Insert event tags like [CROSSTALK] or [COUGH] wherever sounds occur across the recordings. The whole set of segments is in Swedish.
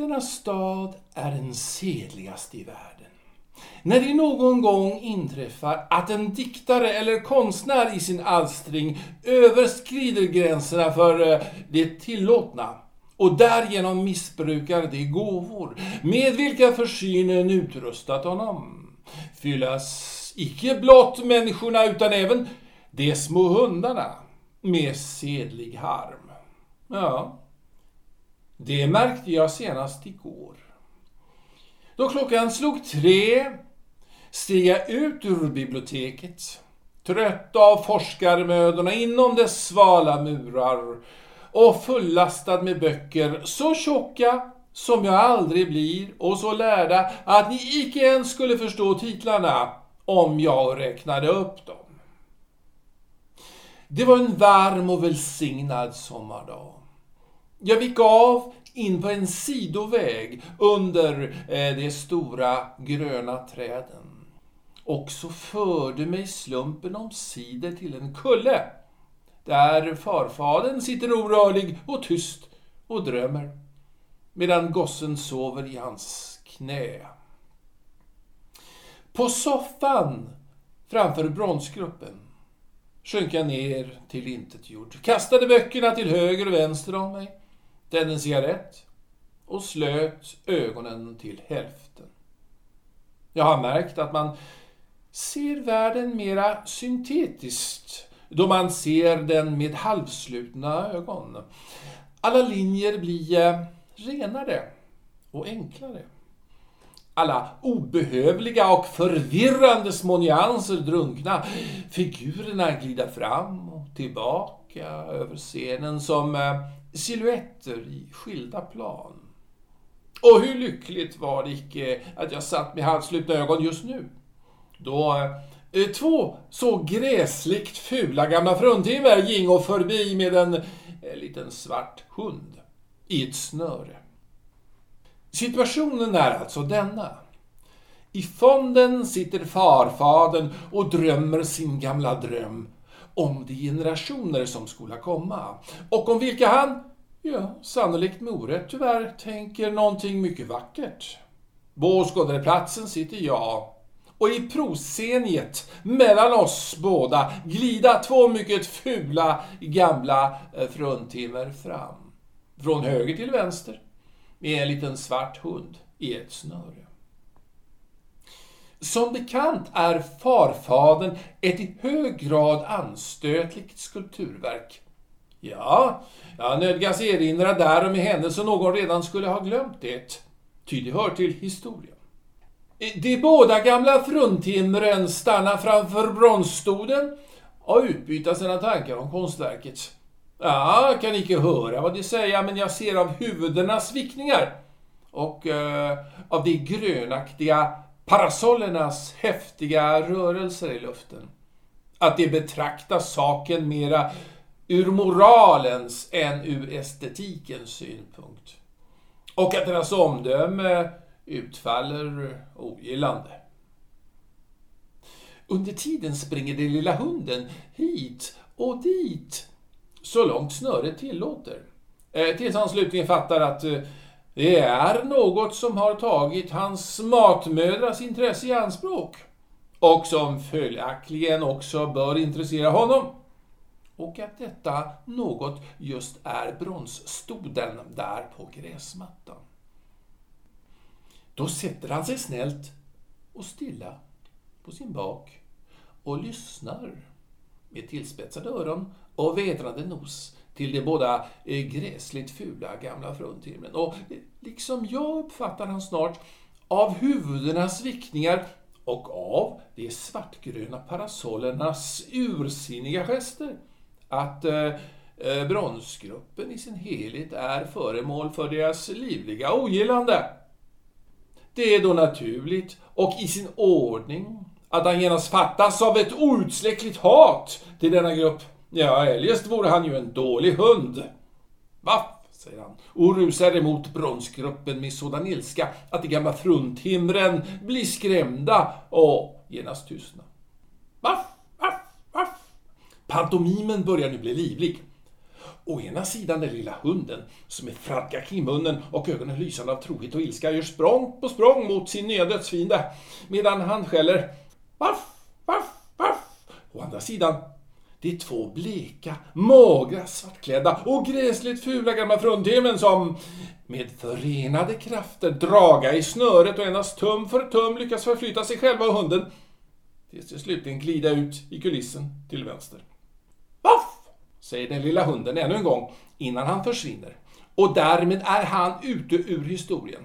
Denna stad är den sedligaste i världen. När det någon gång inträffar att en diktare eller konstnär i sin alstring överskrider gränserna för eh, det tillåtna och därigenom missbrukar de gåvor med vilka försynen utrustat honom, fyllas icke blott människorna utan även de små hundarna med sedlig harm. Ja, det märkte jag senast igår. Då klockan slog tre steg jag ut ur biblioteket, trött av forskarmödorna inom dess svala murar och fullastad med böcker så tjocka som jag aldrig blir och så lärda att ni icke ens skulle förstå titlarna om jag räknade upp dem. Det var en varm och välsignad sommardag. Jag gick av in på en sidoväg under eh, de stora gröna träden. Och så förde mig slumpen omsider till en kulle där farfaden sitter orörlig och tyst och drömmer medan gossen sover i hans knä. På soffan framför bronsgruppen sjönk jag ner till intetgjord, kastade böckerna till höger och vänster om mig tände en cigarett och slöt ögonen till hälften. Jag har märkt att man ser världen mera syntetiskt då man ser den med halvslutna ögon. Alla linjer blir eh, renare och enklare. Alla obehövliga och förvirrande små nyanser drunkna. Figurerna glida fram och tillbaka över scenen som eh, silhuetter i skilda plan. Och hur lyckligt var det icke att jag satt med halvslutna ögon just nu. Då eh, två så gräsligt fula gamla fruntimmer gingo förbi med en eh, liten svart hund i ett snöre. Situationen är alltså denna. I fonden sitter farfaden och drömmer sin gamla dröm om de generationer som skola komma och om vilka han, ja, sannolikt med orätt tyvärr, tänker någonting mycket vackert. På åskådarplatsen sitter jag och i prosceniet mellan oss båda glida två mycket fula gamla eh, fruntimmer fram. Från höger till vänster med en liten svart hund i ett snöre. Som bekant är farfaden ett i hög grad anstötligt skulpturverk. Ja, jag nödgas erinra därom i händelse någon redan skulle ha glömt det, ty det hör till historien. De båda gamla fruntimren stannar framför bronsstoden och utbyta sina tankar om konstverket. Ja, kan icke höra vad de säger, men jag ser av huvudenas vickningar och eh, av de grönaktiga parasollernas häftiga rörelser i luften. Att de betraktar saken mera ur moralens än ur estetikens synpunkt. Och att deras omdöme utfaller ogillande. Under tiden springer den lilla hunden hit och dit, så långt snöret tillåter. Eh, tills han slutligen fattar att eh, det är något som har tagit hans matmödras intresse i anspråk och som följaktligen också bör intressera honom. Och att detta något just är bronsstoden där på gräsmattan. Då sätter han sig snällt och stilla på sin bak och lyssnar med tillspetsade öron och vedrande nos till de båda eh, gräsligt fula gamla fruntimren. Och eh, liksom jag uppfattar han snart av huvudenas vickningar och av de svartgröna parasollernas ursinniga gester att eh, eh, bronsgruppen i sin helhet är föremål för deras livliga ogillande. Det är då naturligt och i sin ordning att han genast fattas av ett outsläckligt hat till denna grupp Ja, eljest vore han ju en dålig hund. Vaff, säger han och rusar emot bronsgruppen med sådan ilska att de gamla fruntimren blir skrämda och genast tystna. Vaff, vaff, vaff. Pantomimen börjar nu bli livlig. Å ena sidan den lilla hunden som med fradgak i munnen och ögonen lysande av trohet och ilska gör språng på språng mot sin nya dödsfiende medan han skäller Vaff, vaff, vaff. Å andra sidan de två bleka, magra, svartklädda och gräsligt fula gamla fruntimmen som med förenade krafter draga i snöret och endast tum för tum lyckas förflytta sig själva och hunden tills de slutligen glida ut i kulissen till vänster. Voff! säger den lilla hunden ännu en gång innan han försvinner. Och därmed är han ute ur historien.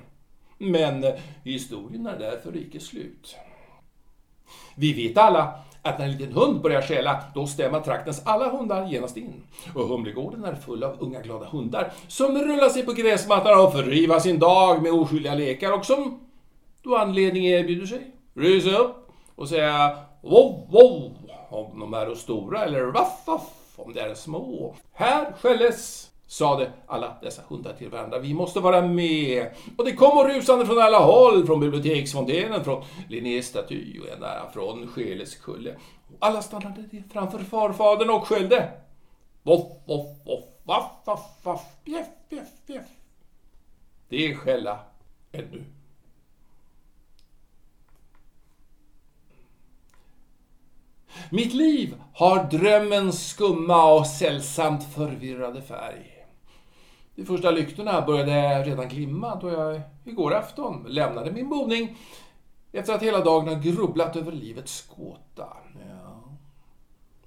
Men eh, historien är därför icke slut. Vi vet alla att när en liten hund börjar skälla, då stämmer traktens alla hundar genast in. Och Humlegården är full av unga glada hundar som rullar sig på gräsmattan och förrivar sin dag med oskyldiga lekar och som, då anledning erbjuder sig, ryser upp och säga wow, wow om de är stora eller vaff, vaff om de är små. Här skälles sade alla dessa hundar till varandra. Vi måste vara med. Och det kom rusande från alla håll, från biblioteksfontänen, från Linnés staty och ända från Skeleskulle. Alla stannade framför farfadern och skällde. Voff, voff, voff, vaff, vaff, vaff, bjeff, bjeff, bjeff. Det är skälla ännu. Mitt liv har drömmens skumma och sällsamt förvirrade färg. De första lyktorna började redan glimma då jag igår afton lämnade min boning efter att hela dagen ha grubblat över livets gåta. Ja.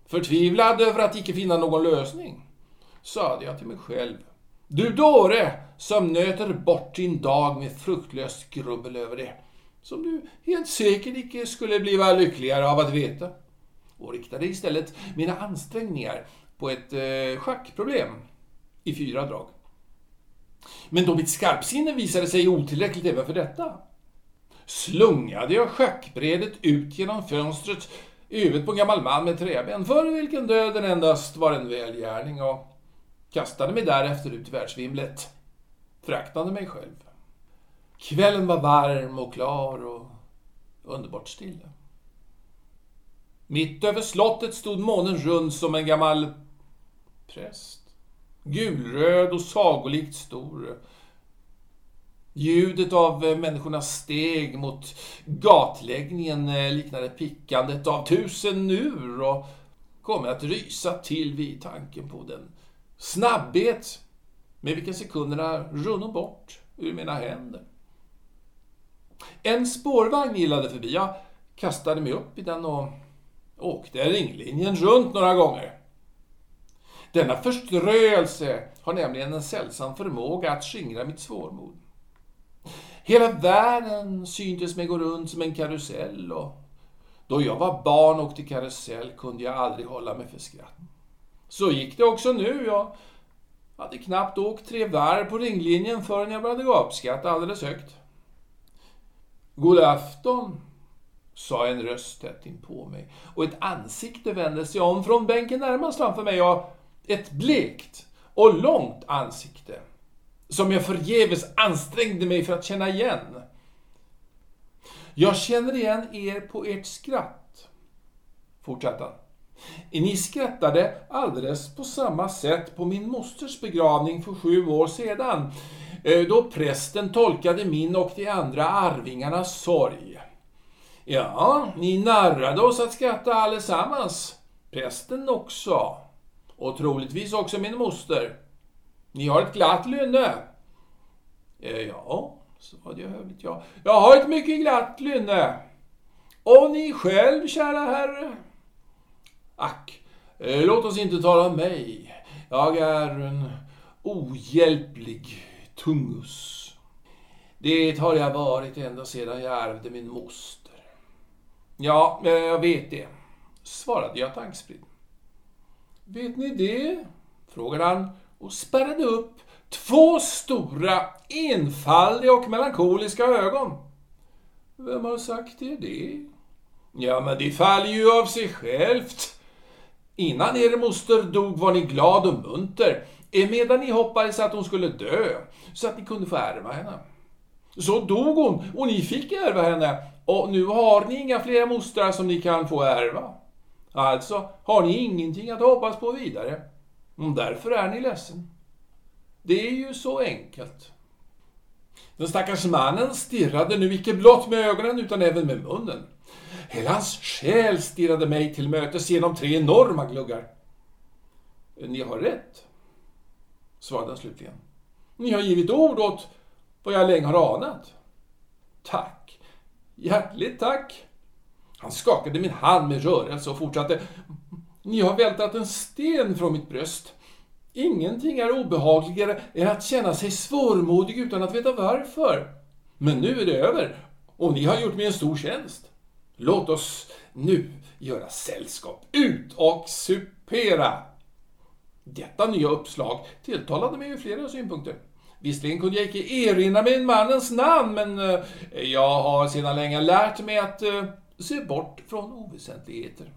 Förtvivlad över att icke finna någon lösning sade jag till mig själv. Du dåre som nöter bort din dag med fruktlöst grubbel över det, som du helt säkert icke skulle bliva lyckligare av att veta. Och riktade istället mina ansträngningar på ett eh, schackproblem i fyra drag. Men då mitt skarpsinne visade sig otillräckligt även för detta slungade jag schackbrädet ut genom fönstret i huvudet på en gammal man med träben, för vilken döden endast var en välgärning och kastade mig därefter ut i världsvimlet, fraktande mig själv. Kvällen var varm och klar och underbart stilla. Mitt över slottet stod månen rund som en gammal präst gulröd och sagolikt stor. Ljudet av eh, människornas steg mot gatläggningen eh, liknade pickandet av tusen ur och kommer att rysa till vid tanken på den snabbhet med vilken sekunderna runno bort ur mina händer. En spårvagn gillade förbi. Jag kastade mig upp i den och åkte ringlinjen runt några gånger. Denna förströelse har nämligen en sällsam förmåga att skingra mitt svårmod. Hela världen syntes mig gå runt som en karusell och då jag var barn och åkte karusell kunde jag aldrig hålla mig för skratt. Så gick det också nu. Jag hade knappt åkt tre varv på ringlinjen förrän jag började gapskratta alldeles högt. God afton, sa en röst tätt inpå mig och ett ansikte vände sig om från bänken närmast framför mig och ett blekt och långt ansikte som jag förgäves ansträngde mig för att känna igen. Jag känner igen er på ert skratt, fortsatte han. Ni skrattade alldeles på samma sätt på min mosters begravning för sju år sedan, eh, då prästen tolkade min och de andra arvingarnas sorg. Ja, ni narrade oss att skratta allesammans, prästen också. Och troligtvis också min moster. Ni har ett glatt lynne. Eh, ja, svarade jag hövligt. Ja. Jag har ett mycket glatt lynne. Och ni själv, kära herre? Ack, eh, låt oss inte tala om mig. Jag är en ohjälplig tungus. Det har jag varit ända sedan jag ärvde min moster. Ja, eh, jag vet det, svarade jag tankspritt. Vet ni det? frågade han och spärrade upp två stora, enfaldiga och melankoliska ögon. Vem har sagt er det? Ja, men det faller ju av sig självt. Innan er moster dog var ni glad och munter, medan ni hoppades att hon skulle dö, så att ni kunde få ärva henne. Så dog hon och ni fick ärva henne, och nu har ni inga fler mostrar som ni kan få ärva. Alltså har ni ingenting att hoppas på vidare. Och därför är ni ledsen. Det är ju så enkelt. Den stackars mannen stirrade nu icke blott med ögonen utan även med munnen. Hela hans själ stirrade mig till mötes genom tre enorma gluggar. Ni har rätt, svarade han slutligen. Ni har givit ord åt vad jag länge har anat. Tack, hjärtligt tack. Han skakade min hand med rörelse och fortsatte. Ni har vältat en sten från mitt bröst. Ingenting är obehagligare än att känna sig svårmodig utan att veta varför. Men nu är det över och ni har gjort mig en stor tjänst. Låt oss nu göra sällskap. Ut och supera! Detta nya uppslag tilltalade mig ur flera synpunkter. Visserligen kunde jag icke erinra mig mannens namn, men eh, jag har sedan länge lärt mig att eh, se bort från oväsentligheter.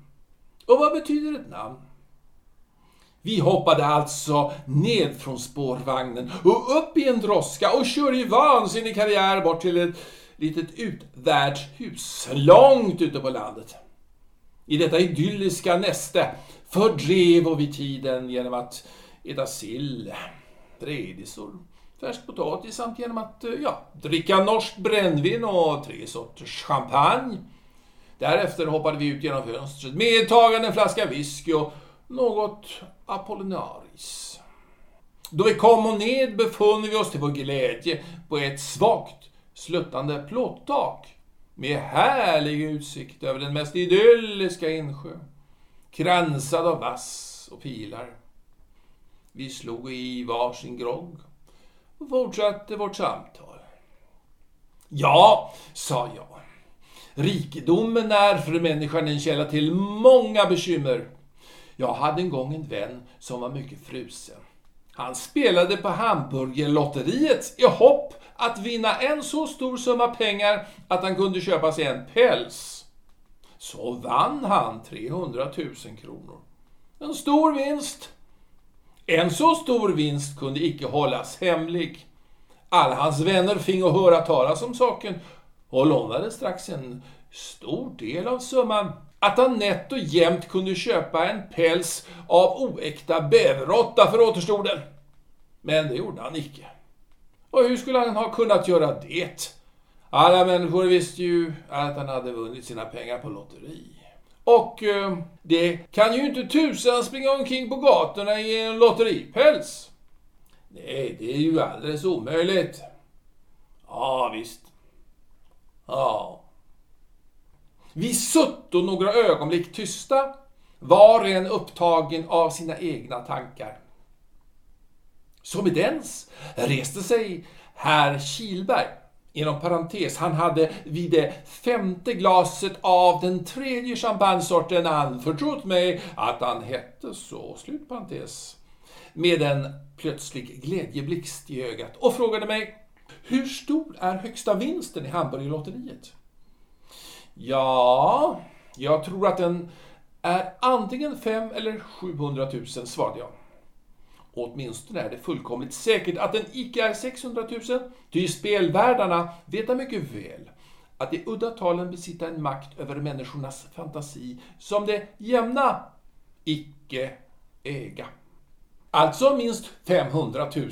Och vad betyder ett namn? Vi hoppade alltså ned från spårvagnen och upp i en droska och körde i vansinnig karriär bort till ett litet utvärdshus långt ute på landet. I detta idylliska näste fördrev vi tiden genom att äta sill, redisor, färsk potatis samt genom att ja, dricka norskt brännvin och tre sorters champagne. Därefter hoppade vi ut genom fönstret medtagande en flaska whisky och något apollinaris. Då vi kom och ned befann vi oss till vår glädje på ett svagt sluttande plåttak med härlig utsikt över den mest idylliska insjö, kransad av vass och pilar. Vi slog i varsin grogg och fortsatte vårt samtal. Ja, sa jag. Rikedomen är för människan en källa till många bekymmer. Jag hade en gång en vän som var mycket frusen. Han spelade på hamburgerlotteriet i hopp att vinna en så stor summa pengar att han kunde köpa sig en päls. Så vann han 300 000 kronor. En stor vinst. En så stor vinst kunde icke hållas hemlig. Alla hans vänner fingo höra talas om saken och lånade strax en stor del av summan. Att han nätt och jämnt kunde köpa en päls av oäkta bäverråtta för återstoden. Men det gjorde han icke. Och hur skulle han ha kunnat göra det? Alla människor visste ju att han hade vunnit sina pengar på lotteri. Och eh, det kan ju inte tusan springa omkring på gatorna i en lotteripäls. Nej, det är ju alldeles omöjligt. Ja, visst. Ja. Vi sutto några ögonblick tysta, var och en upptagen av sina egna tankar. Som i dens reste sig herr Kilberg. Inom parentes, han hade vid det femte glaset av den tredje champagnesorten anförtrott mig att han hette så, slut parentes, med en plötslig glädjeblixt i ögat och frågade mig hur stor är högsta vinsten i Hamburgerlotteriet? Ja, jag tror att den är antingen 5 eller 700 000, svarade jag. Åtminstone är det fullkomligt säkert att den icke är 600 000, ty spelvärdarna vet mycket väl att de udda talen besitta en makt över människornas fantasi som det jämna icke äga. Alltså minst 500 000,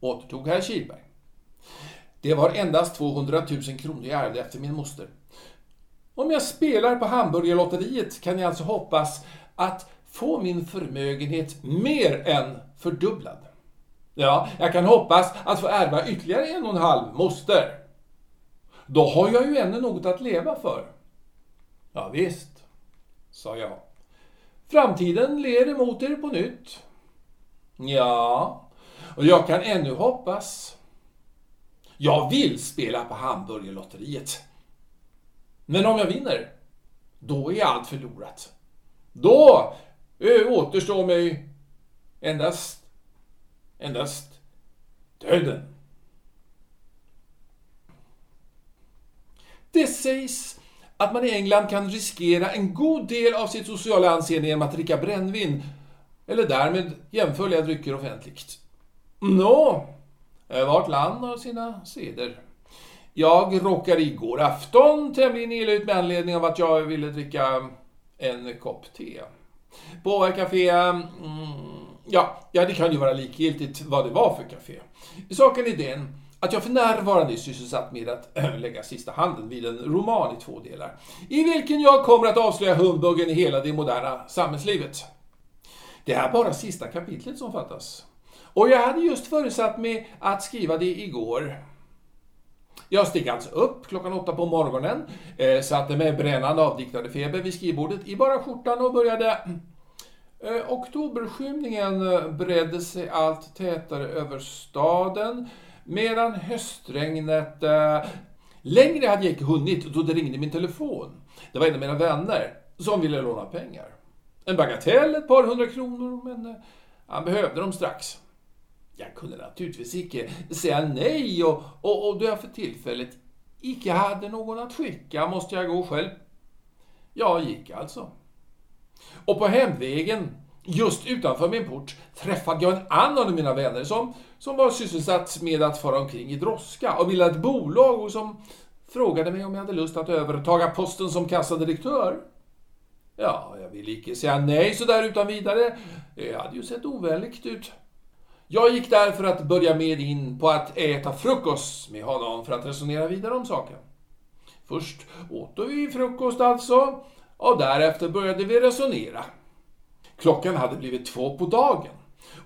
återtog herr Kilberg. Det var endast 200 000 kronor jag ärvde efter min moster. Om jag spelar på Hamburgerlotteriet kan jag alltså hoppas att få min förmögenhet mer än fördubblad. Ja, jag kan hoppas att få ärva ytterligare en och en halv moster. Då har jag ju ännu något att leva för. Ja, visst, sa jag. Framtiden ler emot er på nytt. Ja, och jag kan ännu hoppas. Jag vill spela på Hamburgerlotteriet. Men om jag vinner, då är allt förlorat. Då eh, återstår mig endast, endast döden. Det sägs att man i England kan riskera en god del av sitt sociala anseende genom att dricka brännvin, eller därmed jämförliga drycker offentligt. Nå, no. Eh, vart land har sina seder. Jag råkade igår afton tämligen illa ut med anledning av att jag ville dricka en kopp te. På ett café mm, Ja, ja, det kan ju vara likgiltigt vad det var för café. Saken är den att jag för närvarande är sysselsatt med att [CLEARS THROAT] lägga sista handen vid en roman i två delar, i vilken jag kommer att avslöja humbuggen i hela det moderna samhällslivet. Det är bara sista kapitlet som fattas. Och jag hade just förutsatt mig att skriva det igår. Jag steg alltså upp klockan åtta på morgonen, eh, satte mig brännande avdiktade feber vid skrivbordet i bara skjortan och började Eh, oktoberskymningen eh, bredde sig allt tätare över staden medan höstregnet... Eh, längre hade jag inte hunnit då det ringde min telefon. Det var en av mina vänner som ville låna pengar. En bagatell, ett par hundra kronor, men eh, han behövde dem strax. Jag kunde naturligtvis icke säga nej och, och, och då jag för tillfället icke hade någon att skicka måste jag gå själv. Jag gick alltså. Och på hemvägen, just utanför min port, träffade jag en annan av mina vänner som, som var sysselsatt med att fara omkring i droska och bildade ett bolag och som frågade mig om jag hade lust att övertaga posten som kassadirektör. Ja, jag ville icke säga nej så där utan vidare. Det hade ju sett ovänligt ut. Jag gick därför att börja med in på att äta frukost med honom för att resonera vidare om saken. Först åt vi frukost alltså, och därefter började vi resonera. Klockan hade blivit två på dagen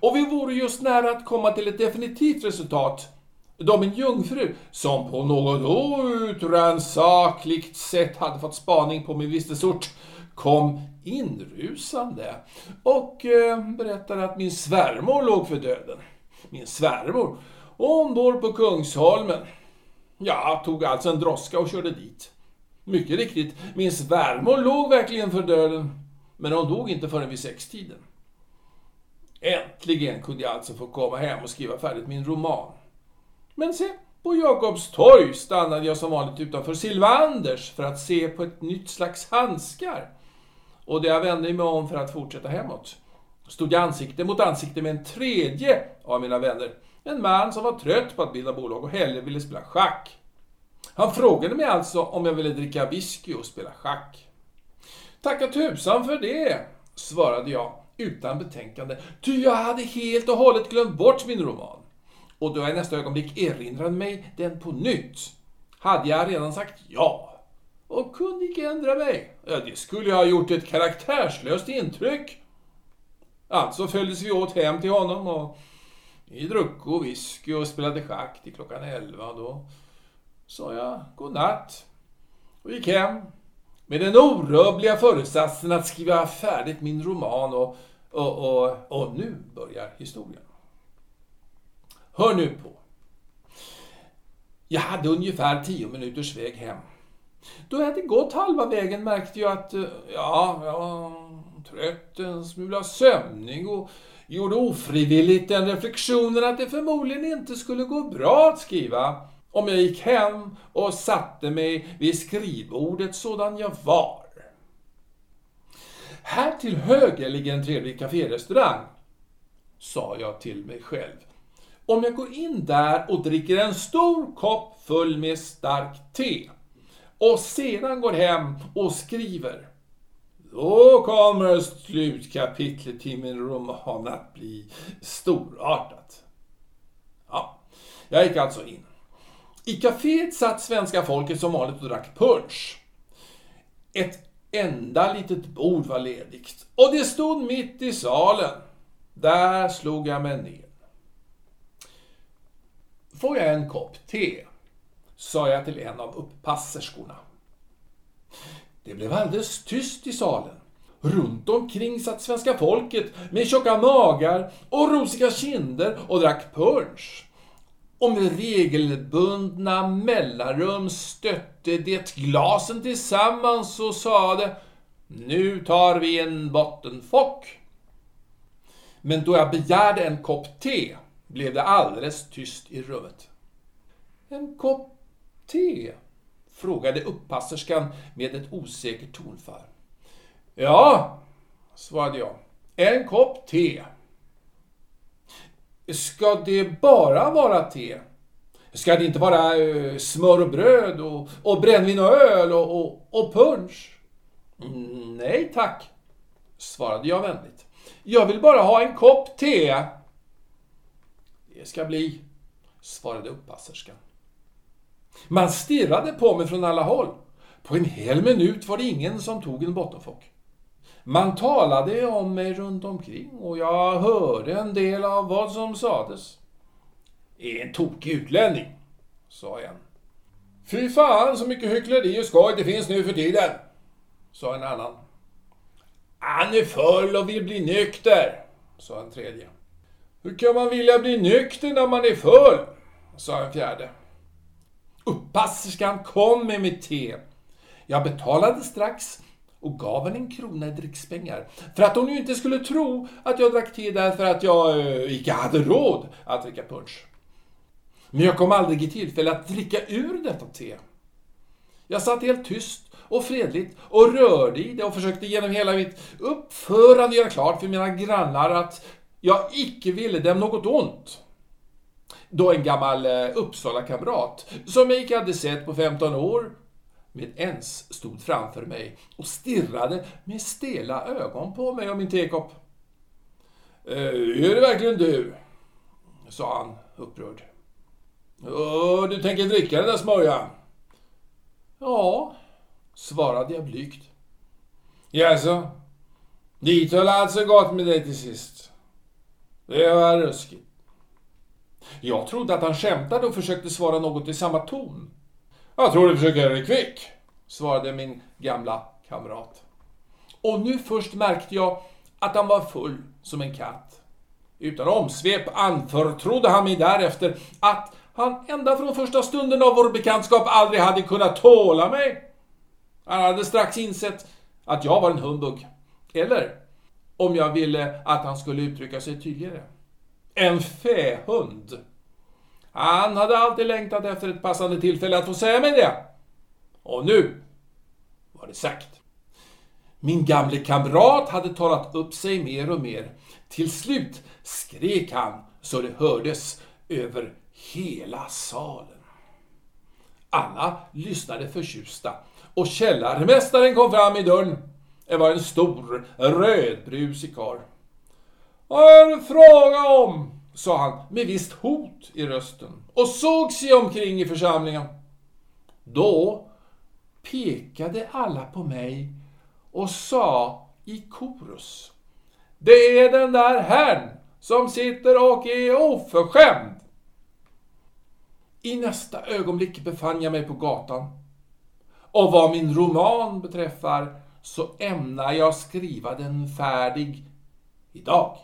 och vi vore just nära att komma till ett definitivt resultat då min jungfru, som på något outrannsakligt sätt hade fått spaning på min vistelsort, kom inrusande och eh, berättade att min svärmor låg för döden. Min svärmor, ombord på Kungsholmen. Jag tog alltså en droska och körde dit. Mycket riktigt, min svärmor låg verkligen för döden, men hon dog inte förrän vid sextiden. Äntligen kunde jag alltså få komma hem och skriva färdigt min roman. Men se, på Jakobs torg stannade jag som vanligt utanför Silvanders för att se på ett nytt slags handskar. Och då jag vände mig om för att fortsätta hemåt stod jag ansikte mot ansikte med en tredje av mina vänner. En man som var trött på att bilda bolag och hellre ville spela schack. Han frågade mig alltså om jag ville dricka whisky och spela schack. Tacka tusan för det, svarade jag utan betänkande, ty jag hade helt och hållet glömt bort min roman. Och då jag i nästa ögonblick erinrade mig den på nytt, hade jag redan sagt ja. Och kunde icke ändra mig. Ja, det skulle ha gjort ett karaktärslöst intryck. Alltså följdes vi åt hem till honom och vi druck whisky och spelade schack till klockan elva. Då sa jag godnatt och gick hem med den orubbliga föresatsen att skriva färdigt min roman och, och, och, och nu börjar historien. Hör nu på. Jag hade ungefär tio minuters väg hem. Då jag hade gått halva vägen märkte jag att eh, ja, jag var trött, en smula sömnig och gjorde ofrivilligt den reflektionen att det förmodligen inte skulle gå bra att skriva om jag gick hem och satte mig vid skrivbordet sådan jag var. Här till höger ligger en trevlig kaférestaurang, sa jag till mig själv. Om jag går in där och dricker en stor kopp full med starkt te och sedan går hem och skriver, då kommer slutkapitlet i min roman att bli storartat. Ja, jag gick alltså in. I kaféet satt svenska folket som vanligt och drack punch. Ett enda litet bord var ledigt och det stod mitt i salen. Där slog jag mig ner. Får jag en kopp te? Sa jag till en av upppasserskorna. Det blev alldeles tyst i salen. Runt omkring satt svenska folket med tjocka magar och rosiga kinder och drack punch och med regelbundna mellanrum stötte det glasen tillsammans och sade Nu tar vi en bottenfock. Men då jag begärde en kopp te blev det alldeles tyst i rummet. En kopp te? frågade uppasserskan med ett osäkert tonfall. Ja, svarade jag. En kopp te. Ska det bara vara te? Ska det inte vara uh, smör och bröd och, och brännvin och öl och, och, och punch? Mm, nej tack, svarade jag vänligt. Jag vill bara ha en kopp te. Det ska bli, svarade uppasserskan. Man stirrade på mig från alla håll. På en hel minut var det ingen som tog en bottenfock. Man talade om mig runt omkring och jag hörde en del av vad som sades. En tokig utlänning, sa en. Fy fan så mycket hyckleri och skoj det finns nu för tiden, sa en annan. Han är full och vill bli nykter, sa en tredje. Hur kan man vilja bli nykter när man är full? sa en fjärde. Uppasserskan kom med mitt te. Jag betalade strax och gav henne en krona i drickspengar. För att hon ju inte skulle tro att jag drack te därför att jag eh, icke hade råd att dricka punch. Men jag kom aldrig i tillfälle att dricka ur detta te. Jag satt helt tyst och fredligt och rörde i det och försökte genom hela mitt uppförande göra klart för mina grannar att jag icke ville dem något ont. Då en gammal eh, Uppsala-kamrat, som jag icke hade sett på 15 år, med ens stod framför mig och stirrade med stela ögon på mig och min tekopp. Eh, är det verkligen du? sa han upprörd. Du tänker dricka den där smörjan? Ja, svarade jag blygt. Jaså? Dit höll alltså gott med dig till sist? Det var ruskigt. Jag trodde att han skämtade och försökte svara något i samma ton. Jag tror du försöker göra dig kvick, svarade min gamla kamrat. Och nu först märkte jag att han var full som en katt. Utan omsvep anförtrodde han mig därefter att han ända från första stunden av vår bekantskap aldrig hade kunnat tåla mig. Han hade strax insett att jag var en humbug. Eller, om jag ville att han skulle uttrycka sig tydligare, en fähund. Han hade alltid längtat efter ett passande tillfälle att få säga mig det. Och nu var det sagt. Min gamle kamrat hade talat upp sig mer och mer. Till slut skrek han så det hördes över hela salen. Alla lyssnade förtjusta och källarmästaren kom fram i dörren. Det var en stor, rödbrusig karl. Vad är det fråga om? Sa han med visst hot i rösten och såg sig omkring i församlingen. Då pekade alla på mig och sa i korus. Det är den där herrn som sitter och är oförskämd. I nästa ögonblick befann jag mig på gatan. Och vad min roman beträffar så ämnar jag skriva den färdig idag.